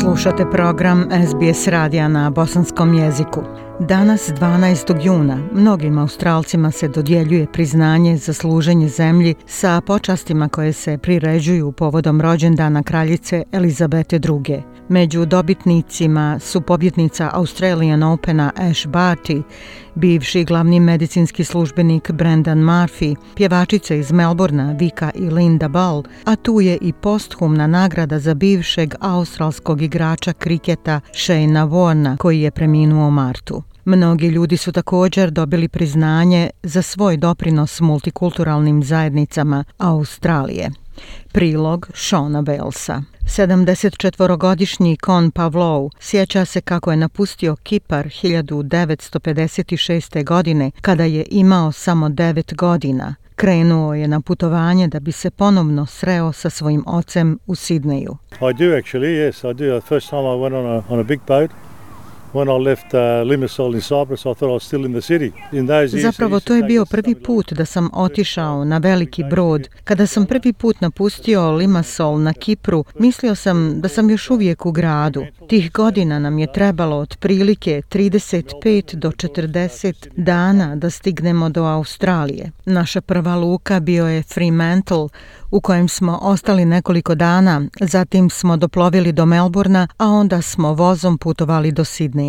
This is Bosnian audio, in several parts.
Slušate program SBS radija na bosanskom jeziku. Danas, 12. juna, mnogim Australcima se dodjeljuje priznanje za služenje zemlji sa počastima koje se priređuju povodom rođendana kraljice Elizabete II. Među dobitnicima su pobjednica Australian Opena Ash Barty, bivši glavni medicinski službenik Brendan Murphy, pjevačica iz Melbourna Vika i Linda Ball, a tu je i posthumna nagrada za bivšeg australskog igrača kriketa Shayna Warna, koji je preminuo u martu. Mnogi ljudi su također dobili priznanje za svoj doprinos multikulturalnim zajednicama Australije. Prilog Shona Belsa. 74-godišnji Kon Pavlov sjeća se kako je napustio Kipar 1956. godine kada je imao samo 9 godina. Krenuo je na putovanje da bi se ponovno sreo sa svojim ocem u Sidneju. I do actually, yes, I do. The first time I went on a, on a big boat, Zapravo to je bio prvi put da sam otišao na veliki brod. Kada sam prvi put napustio Limassol na Kipru, mislio sam da sam još uvijek u gradu. Tih godina nam je trebalo od prilike 35 do 40 dana da stignemo do Australije. Naša prva luka bio je Fremantle, u kojem smo ostali nekoliko dana, zatim smo doplovili do Melburna, a onda smo vozom putovali do Sidneja.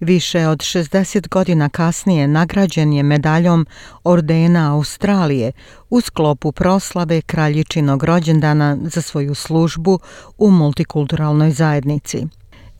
Više od 60 godina kasnije nagrađen je medaljom Ordena Australije u sklopu proslave kraljičinog rođendana za svoju službu u multikulturalnoj zajednici.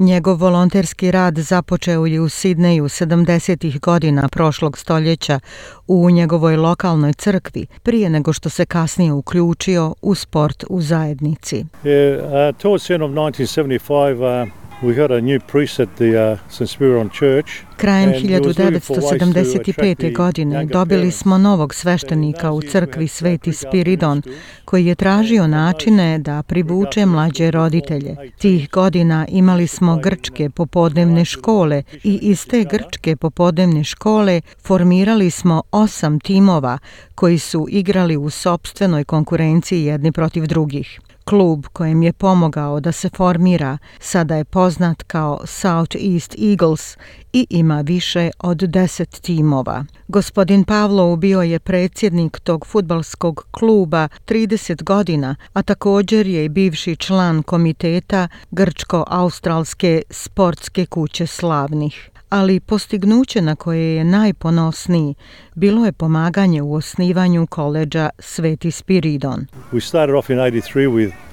Njegov volonterski rad započeo je u Sidneju 70-ih godina prošlog stoljeća u njegovoj lokalnoj crkvi, prije nego što se kasnije uključio u sport u zajednici. Yeah, uh, towards the end of 1975, uh, we got a new priest at the uh, St. Spiridon Church. Krajem 1975. godine dobili smo novog sveštenika u crkvi Sveti Spiridon, koji je tražio načine da privuče mlađe roditelje. Tih godina imali smo grčke popodnevne škole i iz te grčke popodnevne škole formirali smo osam timova koji su igrali u sobstvenoj konkurenciji jedni protiv drugih. Klub kojem je pomogao da se formira sada je poznat kao South East Eagles i ima više od deset timova. Gospodin Pavlov bio je predsjednik tog futbalskog kluba 30 godina, a također je i bivši član komiteta Grčko-Australske sportske kuće slavnih ali postignuće na koje je najponosniji bilo je pomaganje u osnivanju koleđa Sveti Spiridon. We started off in 83 with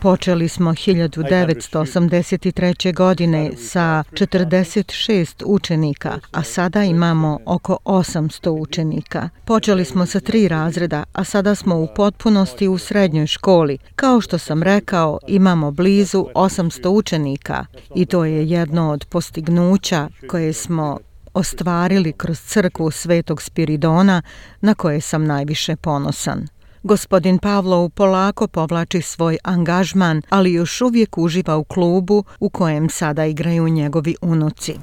Počeli smo 1983. godine sa 46 učenika, a sada imamo oko 800 učenika. Počeli smo sa tri razreda, a sada smo u potpunosti u srednjoj školi. Kao što sam rekao, imamo blizu 800 učenika i to je jedno od postignuća koje smo ostvarili kroz crkvu Svetog Spiridona na koje sam najviše ponosan. Gospodin Pavlov polako povlači svoj angažman, ali još uvijek uživa u klubu u kojem sada igraju njegovi unuci.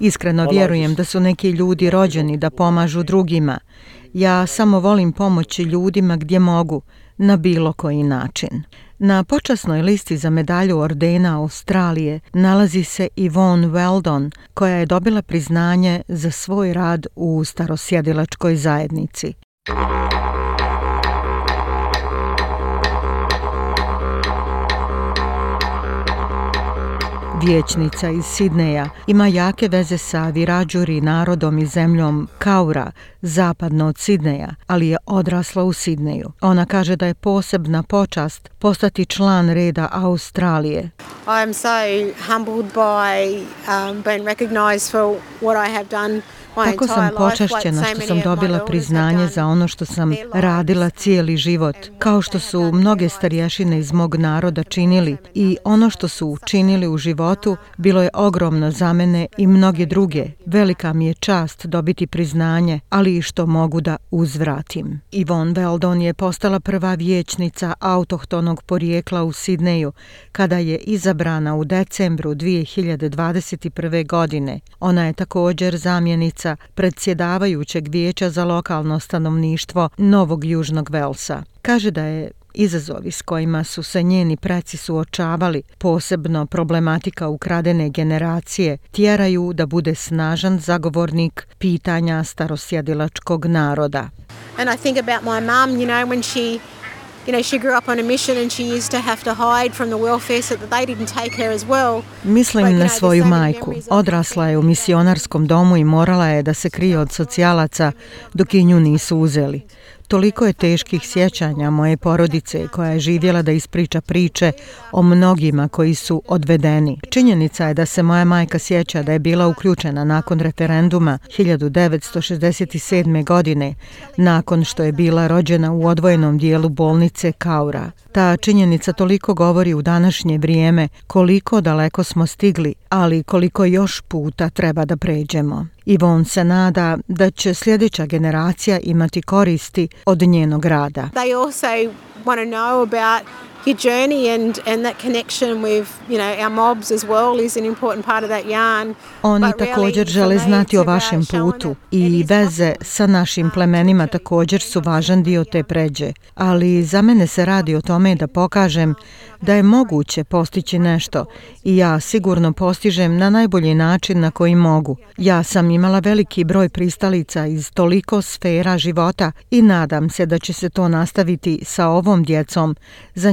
Iskreno vjerujem da su neki ljudi rođeni da pomažu drugima. Ja samo volim pomoći ljudima gdje mogu, na bilo koji način. Na počasnoj listi za medalju ordena Australije nalazi se Yvonne Weldon, koja je dobila priznanje za svoj rad u starosjedilačkoj zajednici. Vječnica iz Sidneja ima jake veze sa Virađuri narodom i zemljom Kaura, zapadno od Sidneja, ali je odrasla u Sidneju. Ona kaže da je posebna počast postati član reda Australije. I am so humbled by um, being recognized for what I have done Tako sam počašćena što sam dobila priznanje za ono što sam radila cijeli život, kao što su mnoge starješine iz mog naroda činili i ono što su učinili u životu bilo je ogromno za mene i mnoge druge. Velika mi je čast dobiti priznanje, ali i što mogu da uzvratim. Ivon Veldon je postala prva vječnica autohtonog porijekla u Sidneju kada je izabrana u decembru 2021. godine. Ona je također zamjenica predsjedavajućeg vijeća za lokalno stanovništvo Novog Južnog Velsa. Kaže da je izazovi s kojima su se njeni preci suočavali, posebno problematika ukradene generacije, tjeraju da bude snažan zagovornik pitanja starosjedilačkog naroda. And I think about my mom, you know, when she you know, she grew up on a mission and she used to have to hide from the welfare so that they didn't take her as well. Mislim na svoju majku. Odrasla je u misionarskom domu i morala je da se krije od socijalaca dok je nju nisu uzeli. Toliko je teških sjećanja moje porodice koja je živjela da ispriča priče o mnogima koji su odvedeni. Činjenica je da se moja majka sjeća da je bila uključena nakon referenduma 1967. godine, nakon što je bila rođena u odvojenom dijelu bolnice Kaura. Ta činjenica toliko govori u današnje vrijeme koliko daleko smo stigli, ali koliko još puta treba da pređemo. Ivon se nada da će sljedeća generacija imati koristi od njenog rada. They also want to know about your journey and and that connection with you know our mobs as well is an important part of that yarn. Oni također žele znati o vašem putu i veze sa našim plemenima također su važan dio te pređe, ali za mene se radi o tome da pokažem da je moguće postići nešto i ja sigurno postižem na najbolji način na koji mogu. Ja sam imala veliki broj pristalica iz toliko sfera života i nadam se da će se to nastaviti sa ovom djecom za